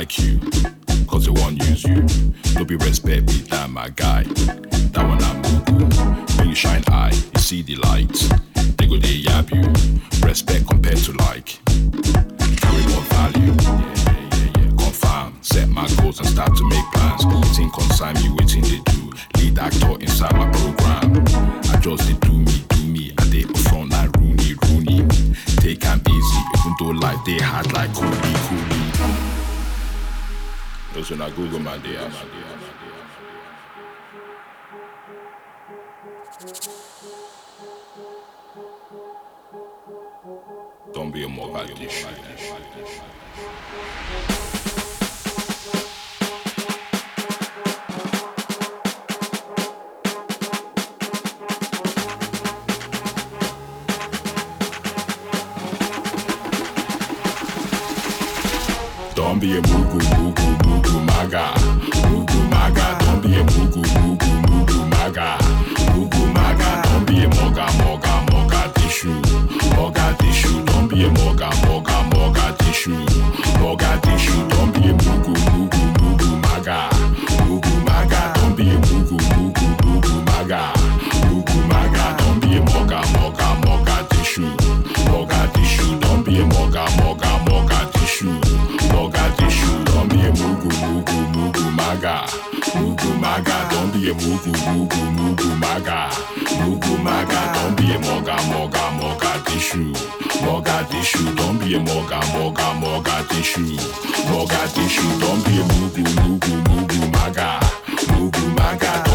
like you, cause they won't use you. Don't be respect me, that my guy. That one I'm. When you shine eye, you see the light. They go they yab you. Respect compared to like. Carry more value. Yeah, yeah, yeah. Confirm. Set my goals and start to make plans. Waiting consign me, waiting they do. Lead actor inside my program. I just they do me, do me. I they front like Rooney, Rooney. Take am easy, even though like they had like Cody. Google. Don't be a Mogadishu. Don't be a mugu maga. Mugu maga. Don't be a mugu mugu mugu maga. Mugu maga. Don't be a moga moga moga tissue. Moga tissue. Don't be a moga moga moga tissue. Moga tissue. Don't be a mugu a mugu mugu mugu maga. Mugu maga. Don't be a moga moga moga tissue. Moga tissue. Don't be a moga moga moga tissue. Moga tissue. Don't be a mugu mugu mugu maga. Mugu maga.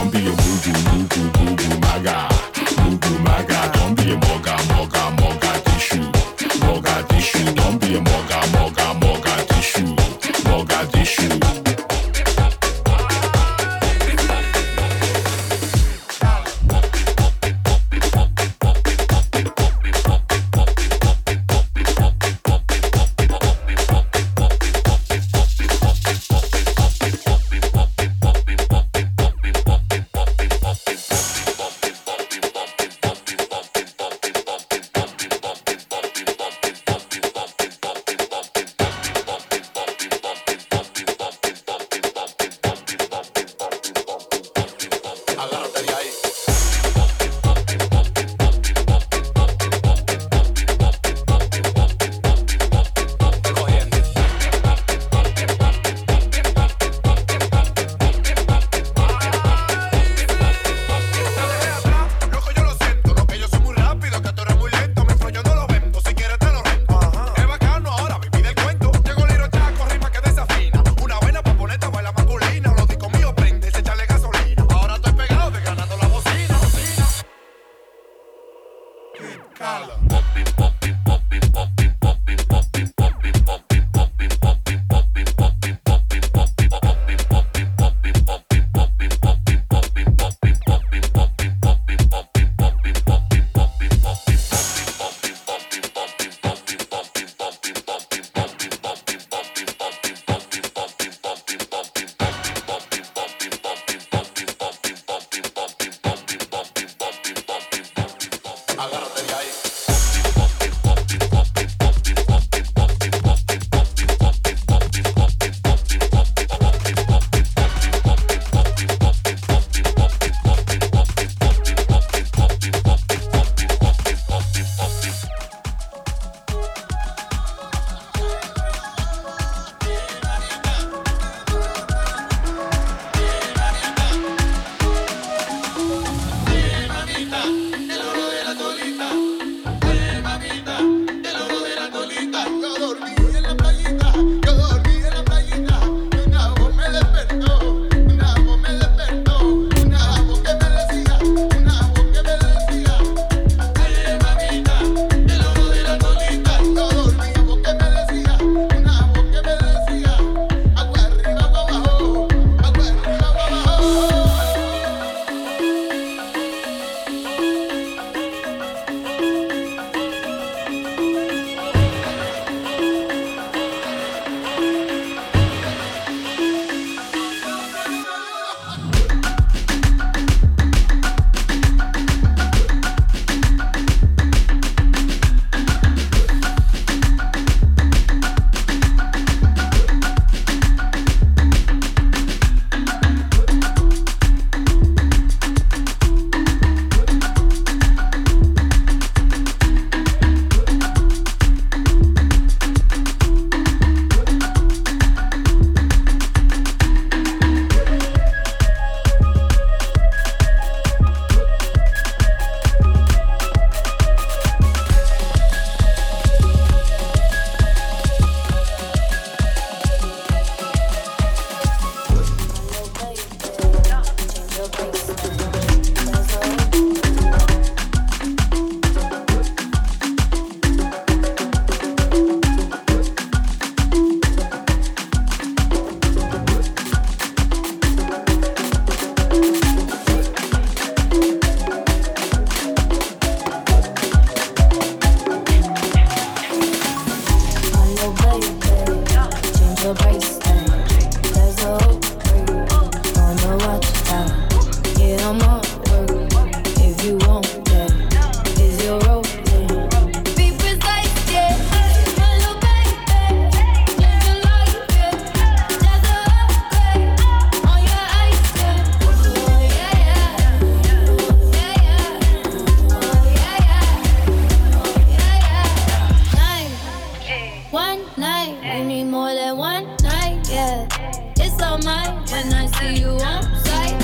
when I see you on site.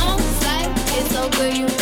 On site, it's over you.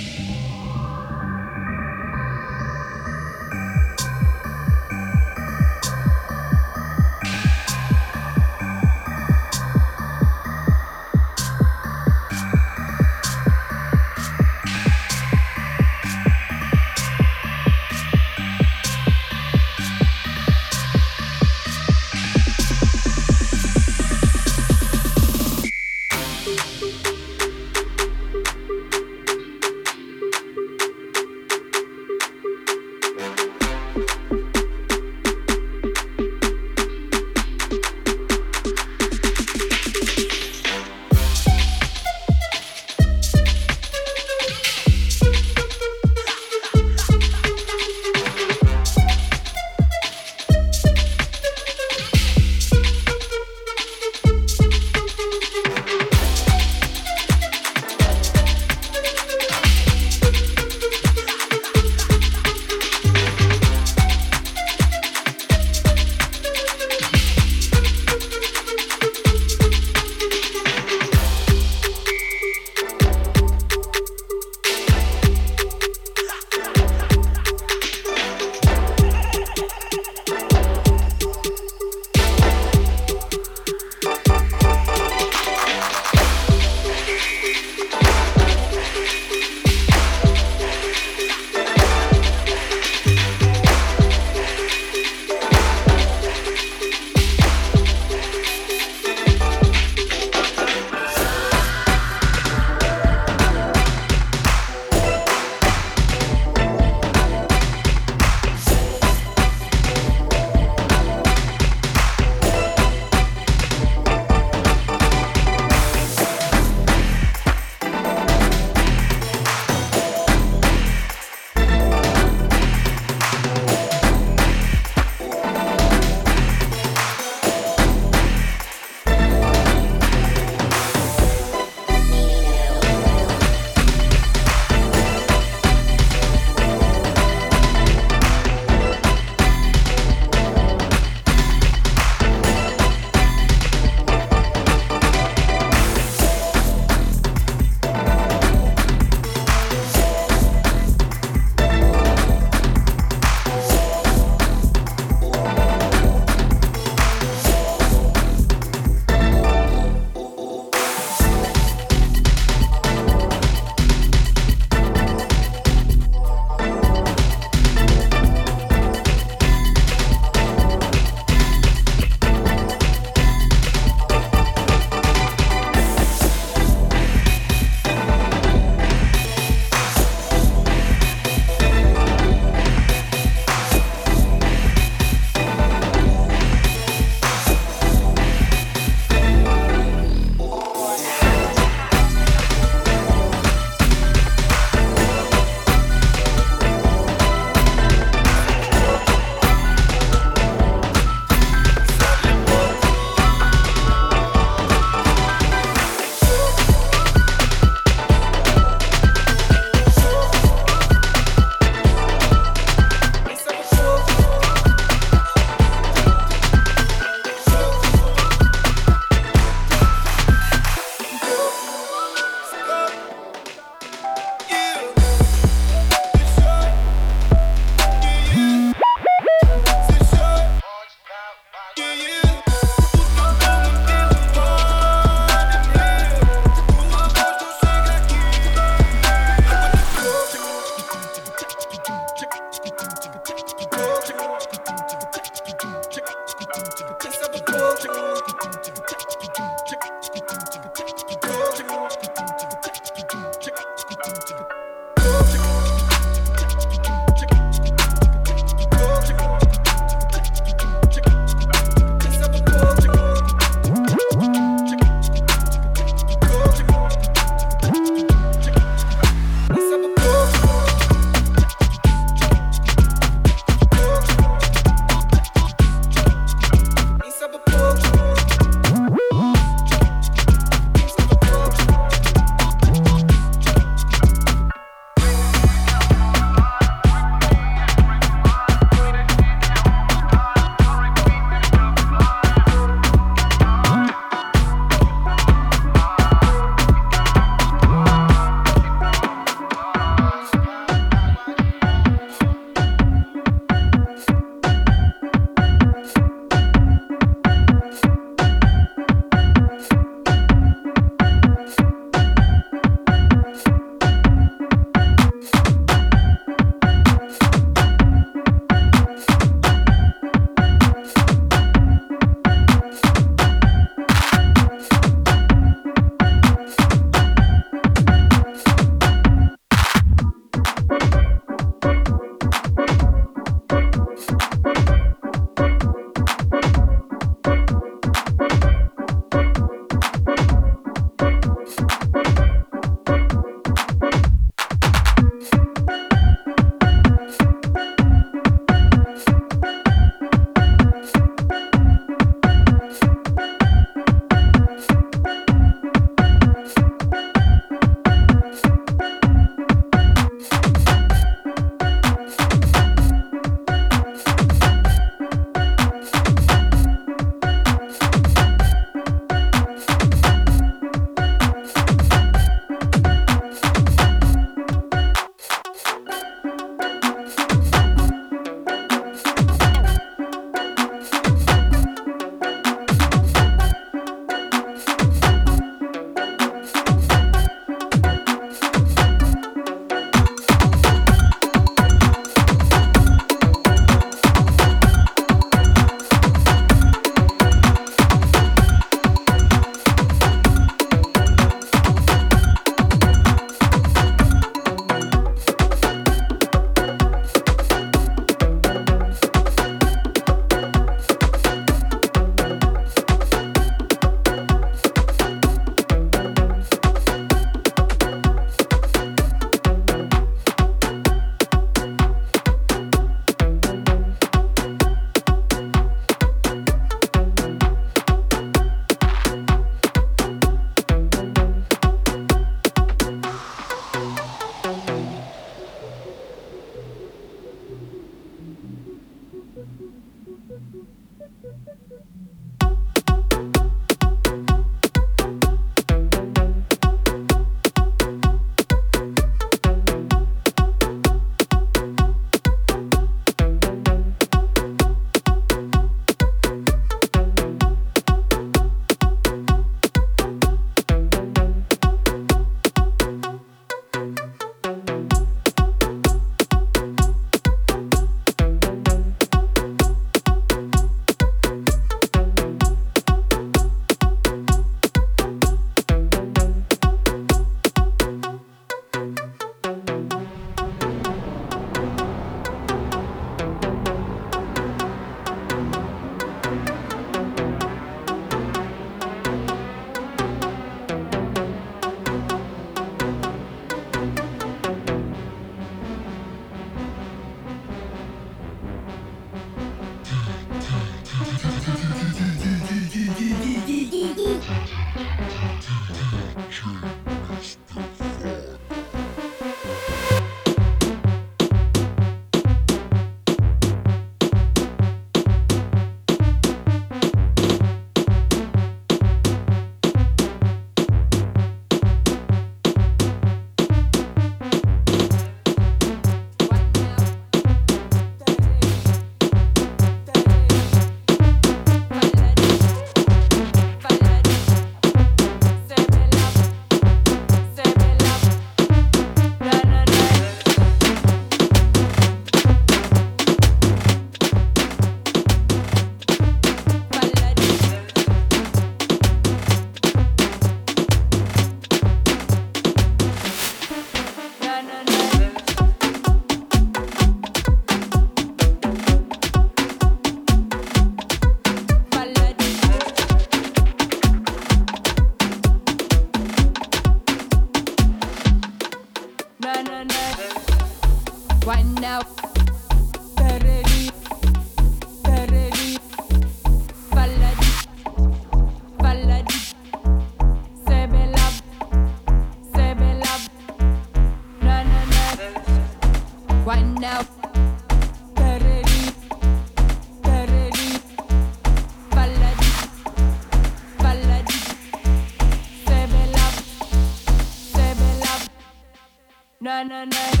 na na na.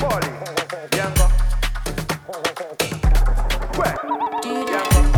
Polly, Yamba, where? Yamba.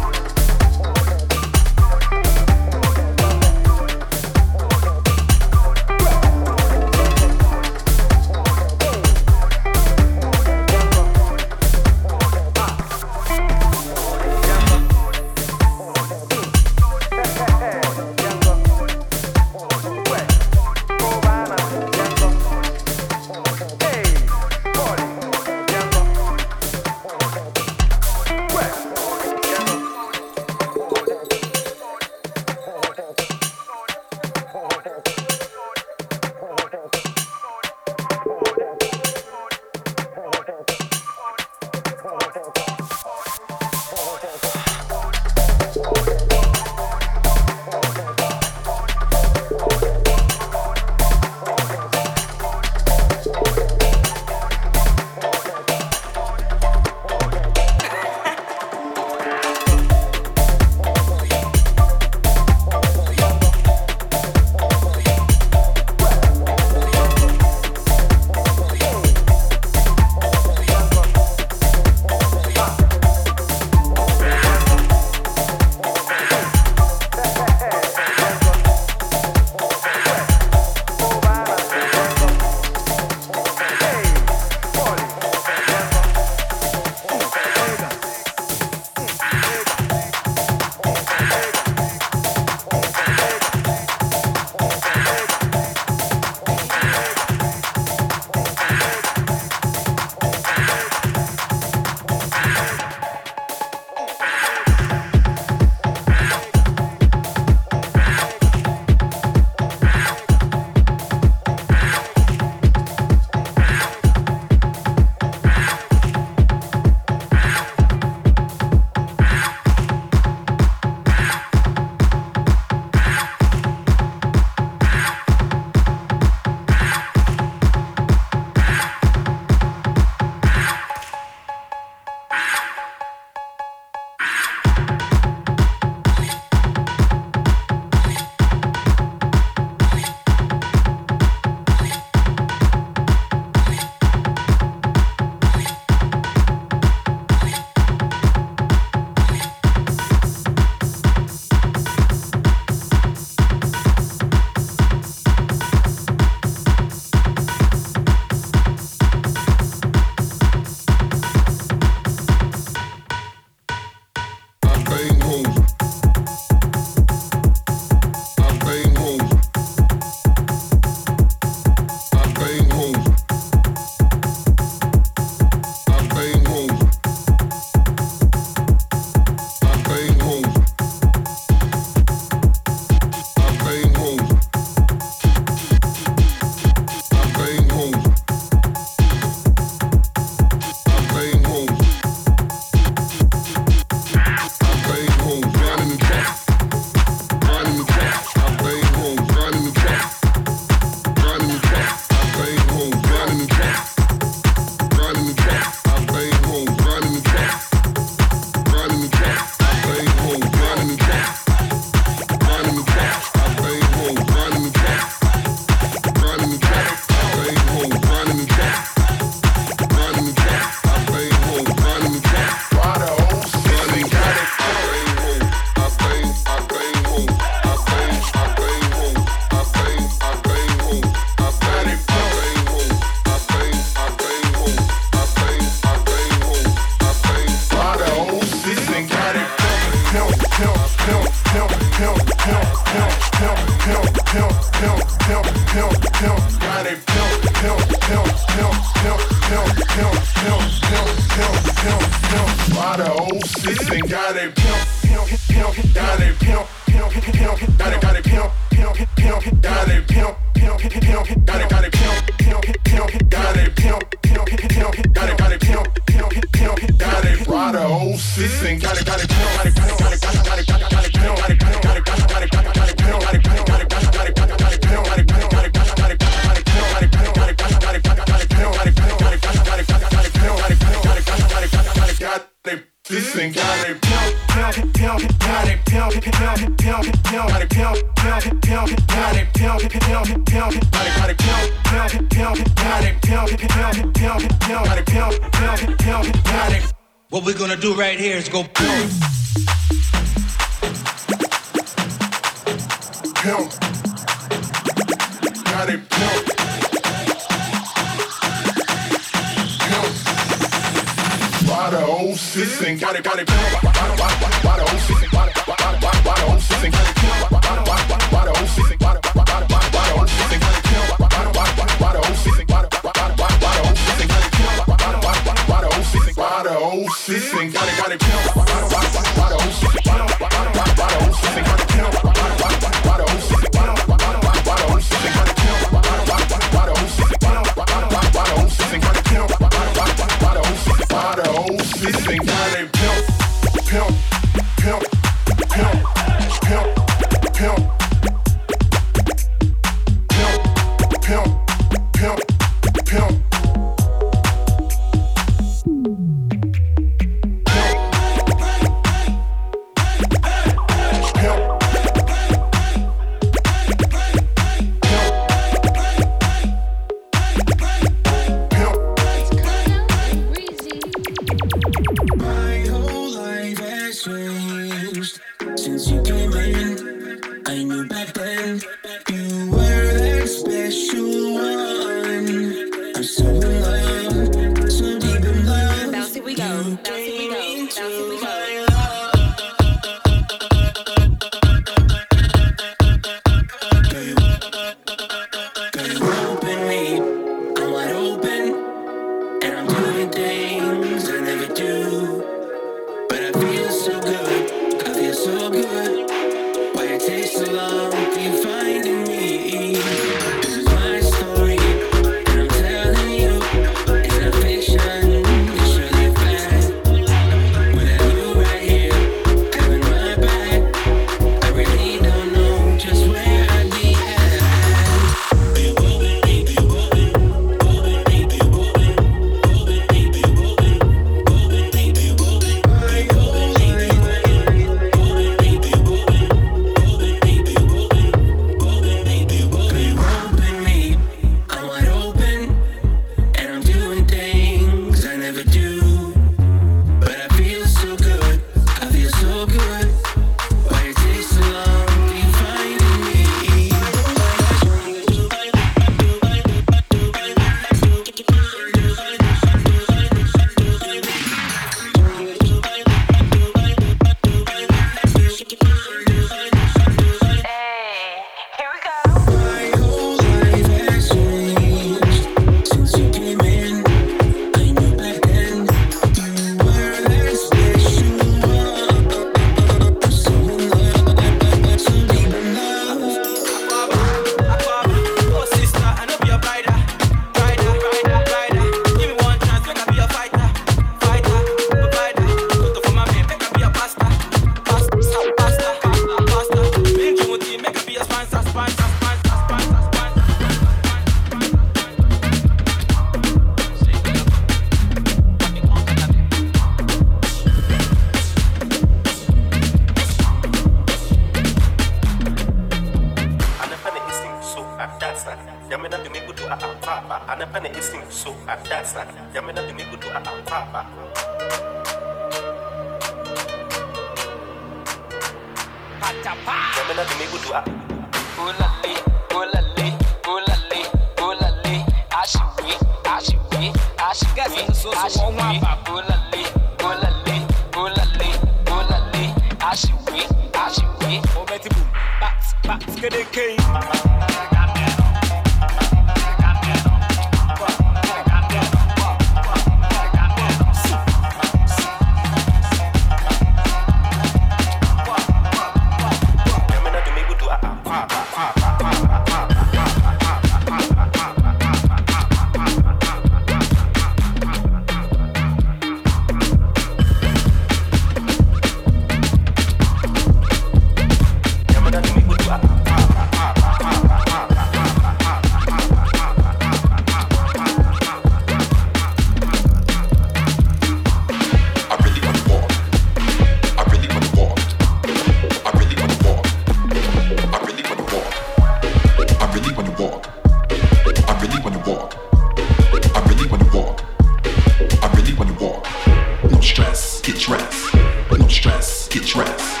get dressed. No stress, get dressed.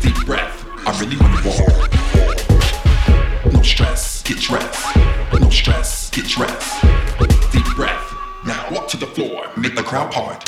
Deep breath, I really wanna walk. No stress, get dressed. No stress, get dressed. Deep breath, now walk to the floor, make the crowd part.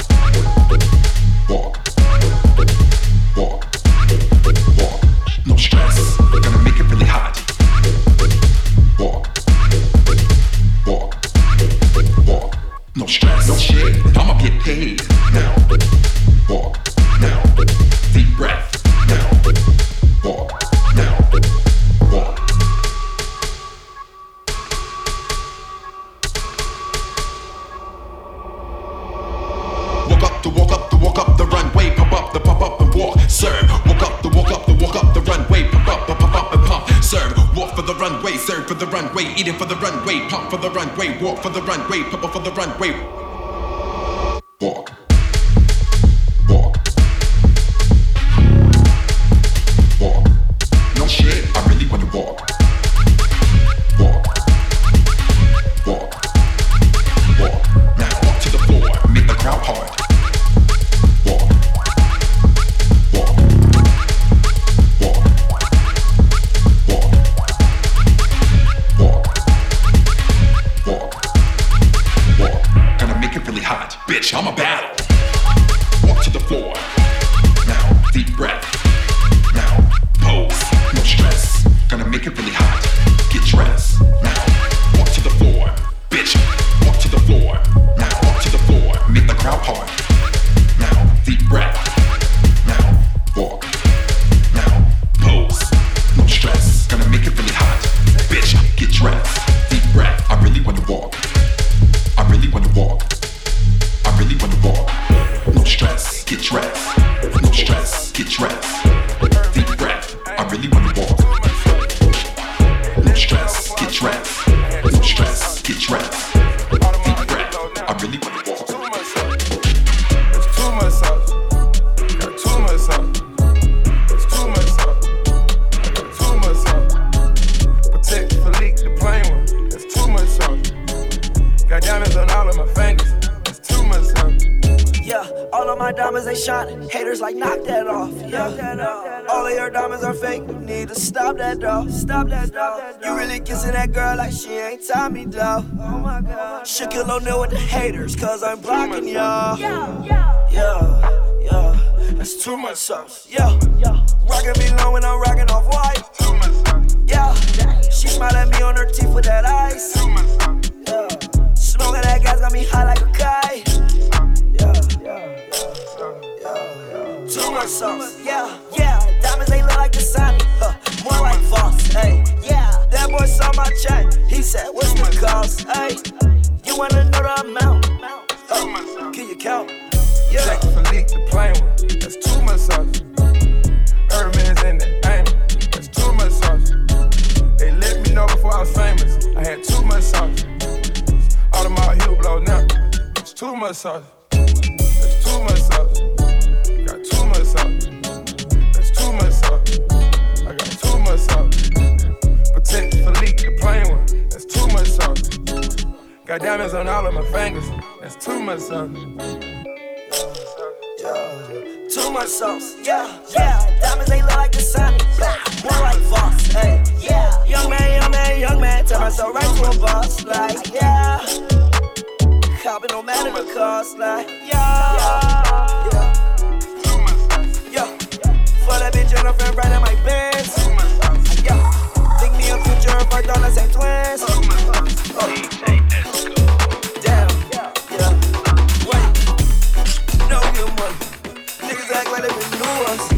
Like knock that off. Yeah, all of your diamonds are fake. You need to stop that though. Stop that though. You really kissing that girl like she ain't Tommy though. Oh my god. Should kill O'Neal with the haters, cause I'm blocking y'all. Yeah, yeah, yeah. That's too much sauce. Yeah, yeah. Rockin' me low when I'm rockin' off white. Too much sauce. Yeah, she smile at me on her teeth with that ice. Too much sauce. Yeah, smoking that gas got me high like a kite. Much sauce. Yeah, yeah. Diamonds they look like the Sonic, huh? More like Voss. Hey, yeah. That boy saw my check. He said, What's the cost? Hey, you wanna know the amount? Huh? Can you count? Yeah. Patek Philippe, the plain one. That's too much sauce. Herman's in the aim. That's too much sauce. They let me know before I was famous. I had too much sauce. Audemars Hublot now. It's too much sauce. That's too much sauce. The plain one. That's too much sauce. Got diamonds on all of my fingers. That's too much sauce. Too much sauce, yeah, yeah. Diamonds they look like the blah, more like Voss, hey, yeah. Young man, young man, young man, turn myself right to a boss, like, yeah. Copping no matter the cost, like, yeah, yeah, yeah. For that bitch and her friend right in my me a future if our dollars ain't twins. Oh. oh. Damn, yeah. Wait, no good money. Niggas act like they been knew us.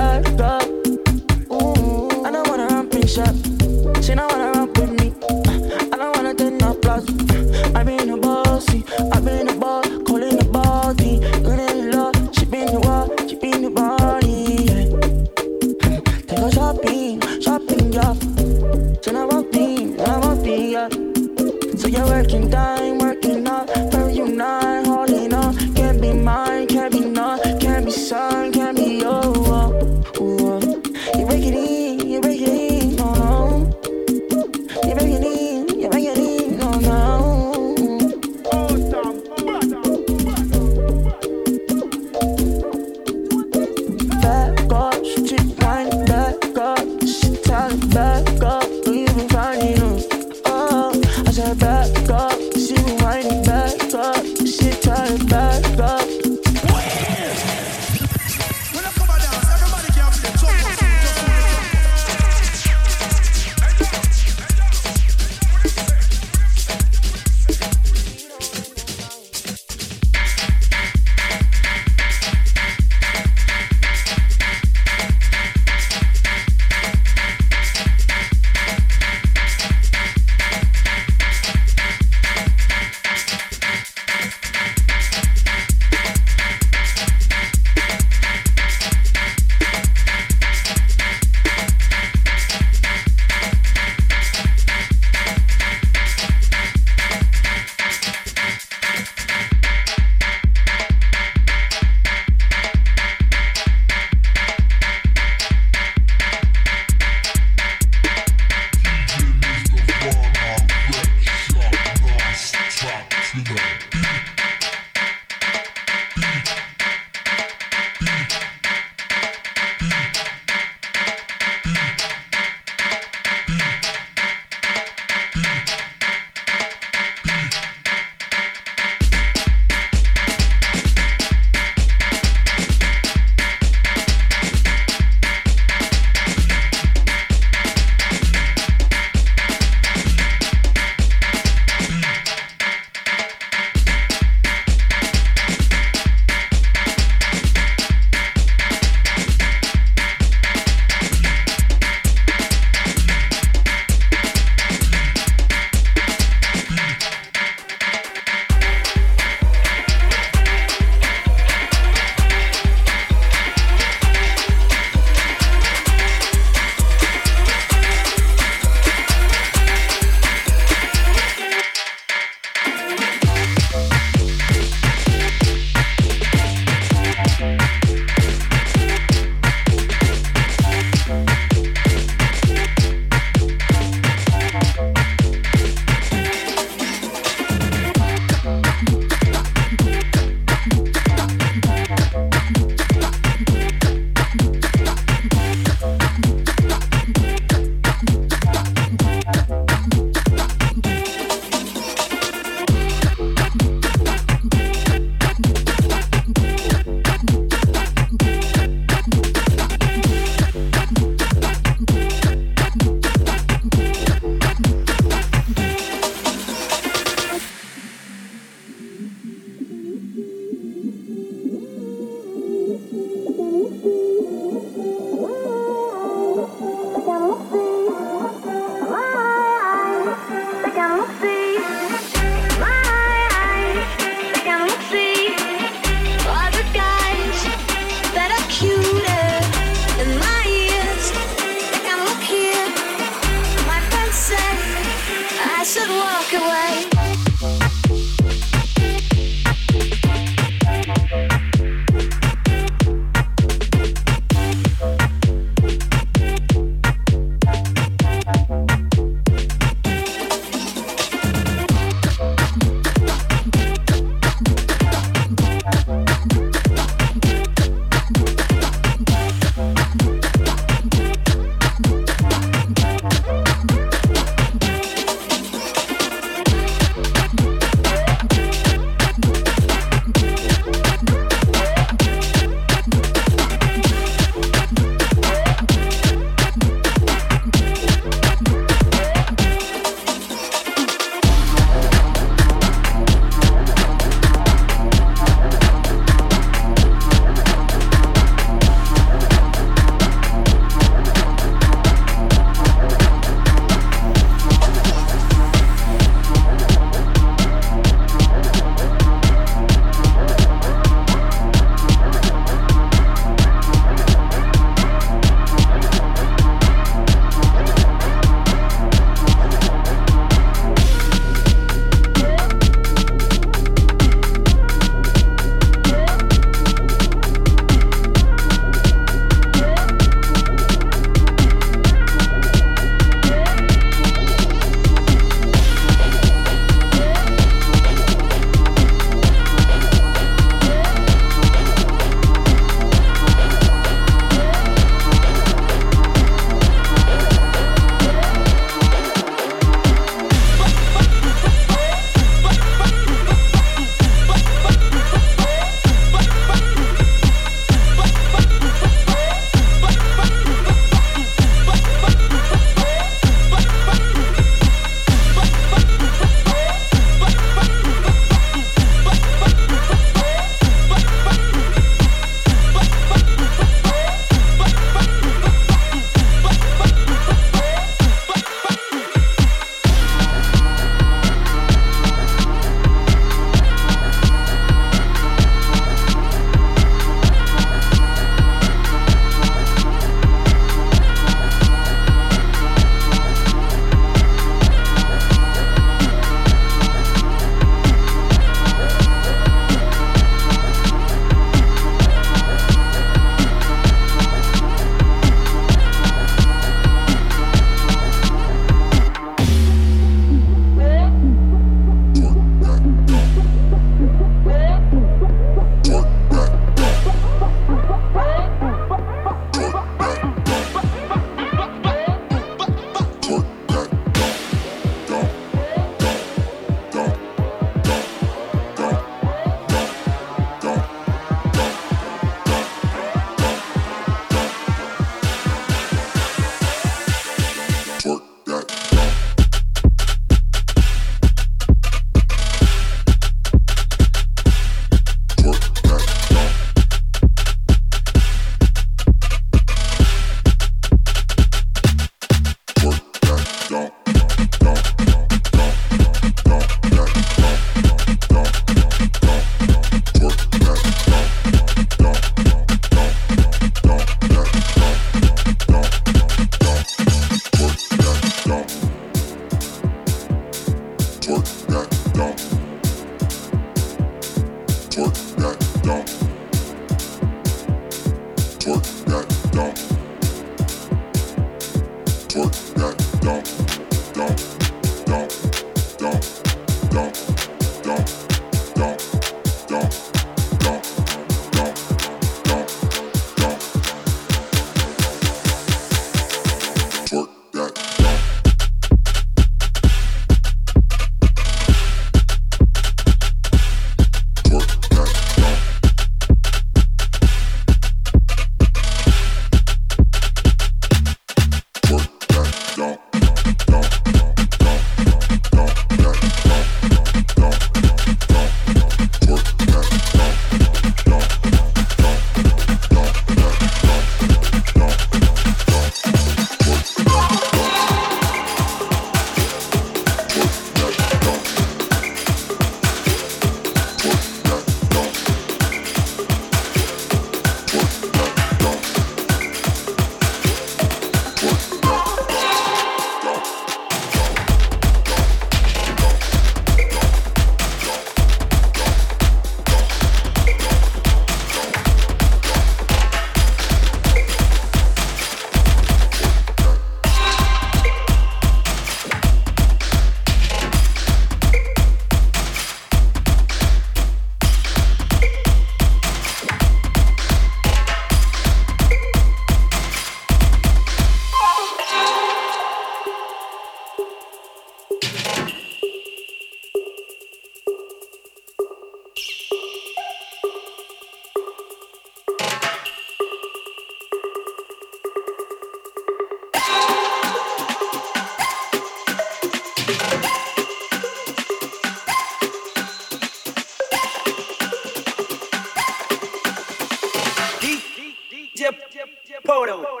Game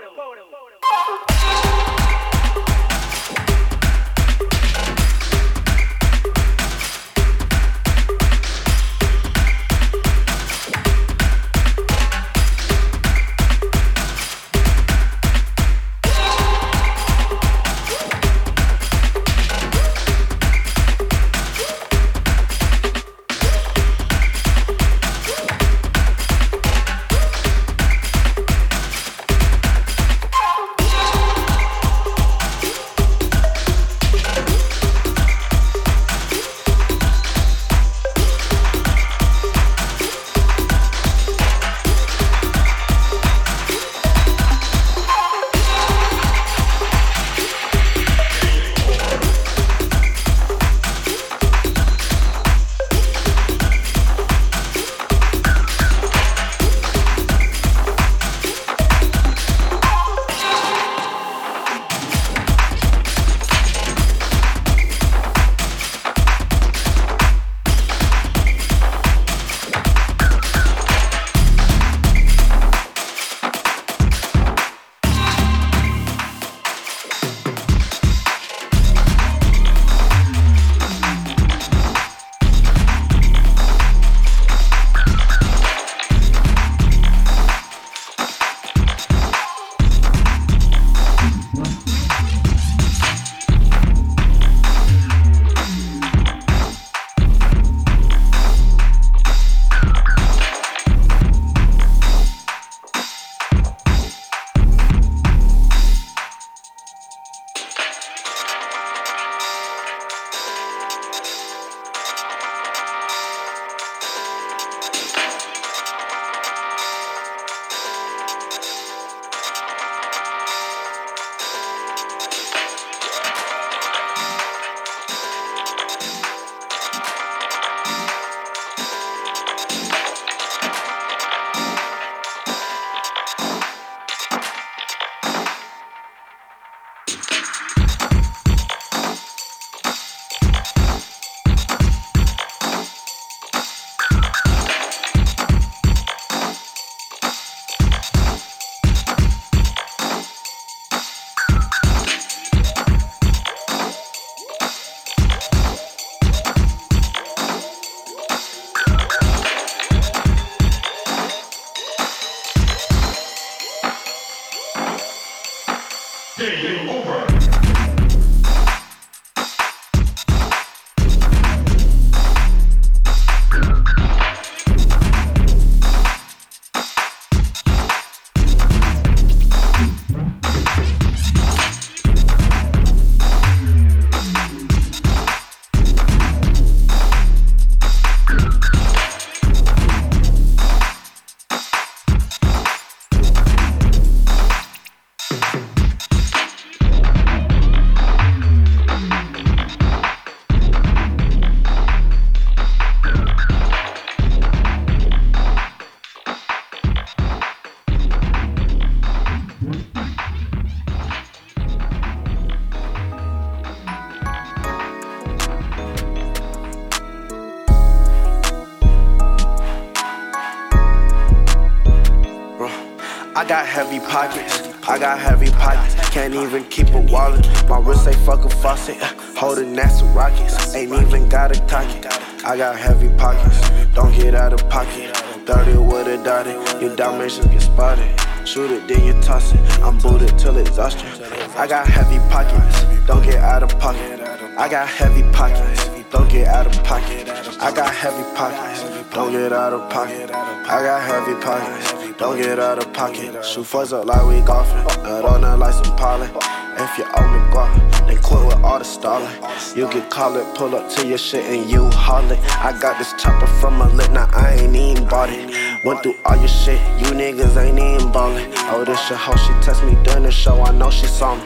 pockets. I got heavy pockets. Can't even keep a wallet. My wrist ain't fucking faucet. Uh, holding NASA rockets. Ain't even got a target. I got heavy pockets. Don't get out of pocket. 30 with a dotted. Your dimensions get spotted. Shoot it, then you toss it. I'm booted till exhaustion. I got heavy pockets. Don't get out of pocket. I got heavy pockets. Don't get out of pocket. I got heavy pockets. Don't get out of pocket. I got heavy pockets. Don't get out of pocket. Shoot fuss up like we golfing. Nut on there like some pollen. If you owe me guap, then quit with all the stalling. You get call it, pull up to your shit and you haul. I got this chopper from a lit, now I ain't even bought it. Went through all your shit, you niggas ain't even ballin'. Oh, this your hoe, she text me during the show, I know she saw me.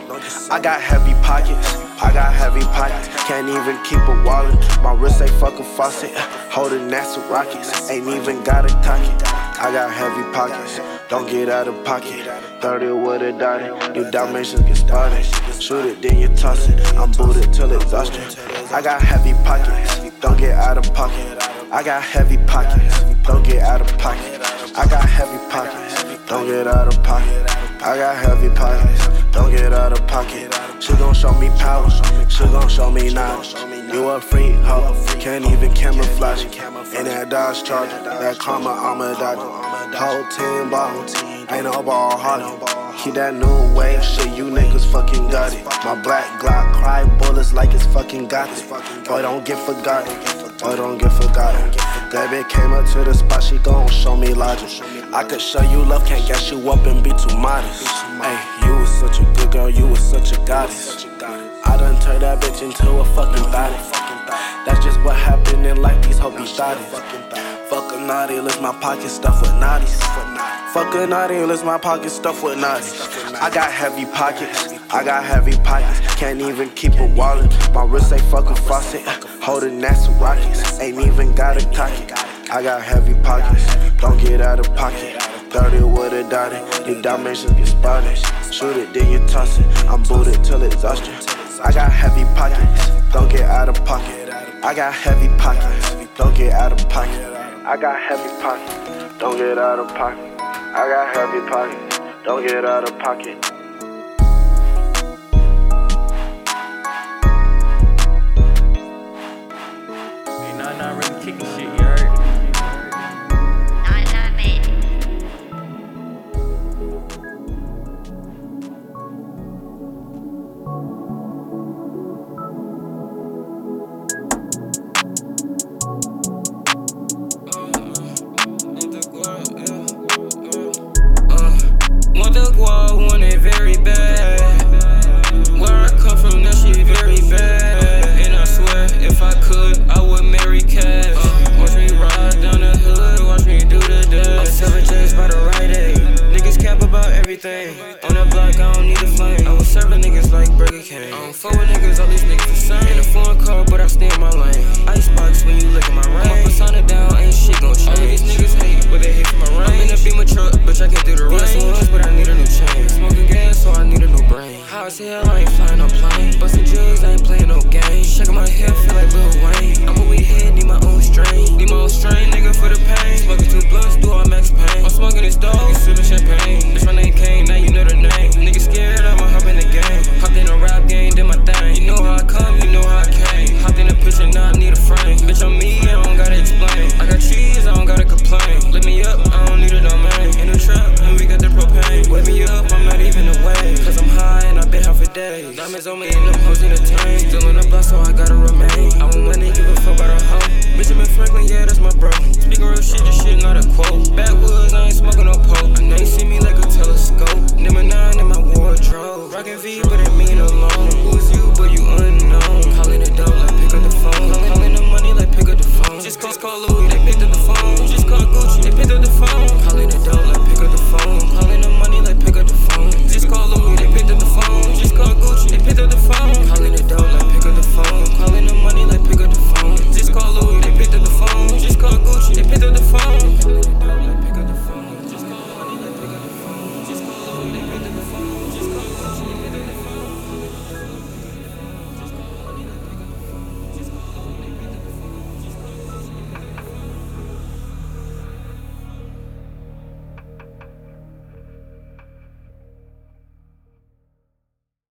I got heavy pockets. I got heavy pockets, can't even keep a wallet. My wrist ain't fucking faucet, holding NASA rockets, ain't even got a target. I got heavy pockets, don't get out of pocket. 30 with a dotted, your dimensions get spotted. Shoot it, then you toss it. I'm booted till exhaustion. I got heavy pockets, don't get out of pocket. I got heavy pockets, don't get out of pocket. I got heavy pockets, don't get out of pocket. I got heavy pockets, don't get out of pocket. She gon' show me power, she gon' show me knowledge. You a freak, hoe, can't even camouflage. In that Dodge Charger, that karma, I'm a dodger. Whole team ball, ain't no ball harder. Keep that new wave shit, you niggas fucking got it. My black Glock cry bullets like it's fucking got it. Boy, don't get forgotten. Boy, don't get forgotten. That bitch came up to the spot, she gon' show me logic. I could show you love, can't gas you up and be too modest. Hey, you was such a good girl, you was such a goddess. I done turned that bitch into a fucking body. That's just what happened in life, these hoes be thotties. Fuck a naughty, let's my pocket stuff with naughties. Fuck a naughty, let's my pocket stuff with naughties. I got heavy pockets, I got heavy pockets. Can't even keep a wallet. My wrist ain't fucking faucet, holding NASA rockets. Ain't even got a target. I got heavy pockets, don't get out of pocket. 30 with a dotted, your dimensions get spotted. Shoot it, then you toss it. I'm booted till exhaustion. I got heavy pockets, don't get out of pocket. I got heavy pockets, don't get out of pocket. I got heavy pockets, don't get out of pocket. I got heavy pockets, don't get out of pocket. Everything. On that block, I don't need a flame. I was serving niggas like Burger King. I don't fuck with niggas, all these niggas the same. In a foreign car, but I stay in my lane. Icebox when you look at my ring. I'ma persona down, ain't shit gon' change. All of these niggas hate, but they hate for my range. I'm in a Beamer truck, bitch, I can't do the range. ones, but I need a new chain. Smoking gas, so I need a new brain. As hell, I ain't flying no plane. Bustin' jugs, I ain't playing no game. Shaking my head, feel like Lil Wayne. I'm a weed head, need my own strain. Need my own strain, nigga, for the pain. Smoking two blunts, do all max pain. I'm smoking this dog, you sipping champagne. Bitch, my name Kane, now you know the name. Days. Diamonds on me and them hoes in the tank. Still in the block, so I gotta remain. I want money, give a fuck about a hoe. Benjamin Franklin, yeah, that's my bro. Speaking real shit, this shit not a quote. Backwoods, I ain't smoking no poke. I know you see me like a telescope. Number nine in my wardrobe. Rockin' V, but it mean alone.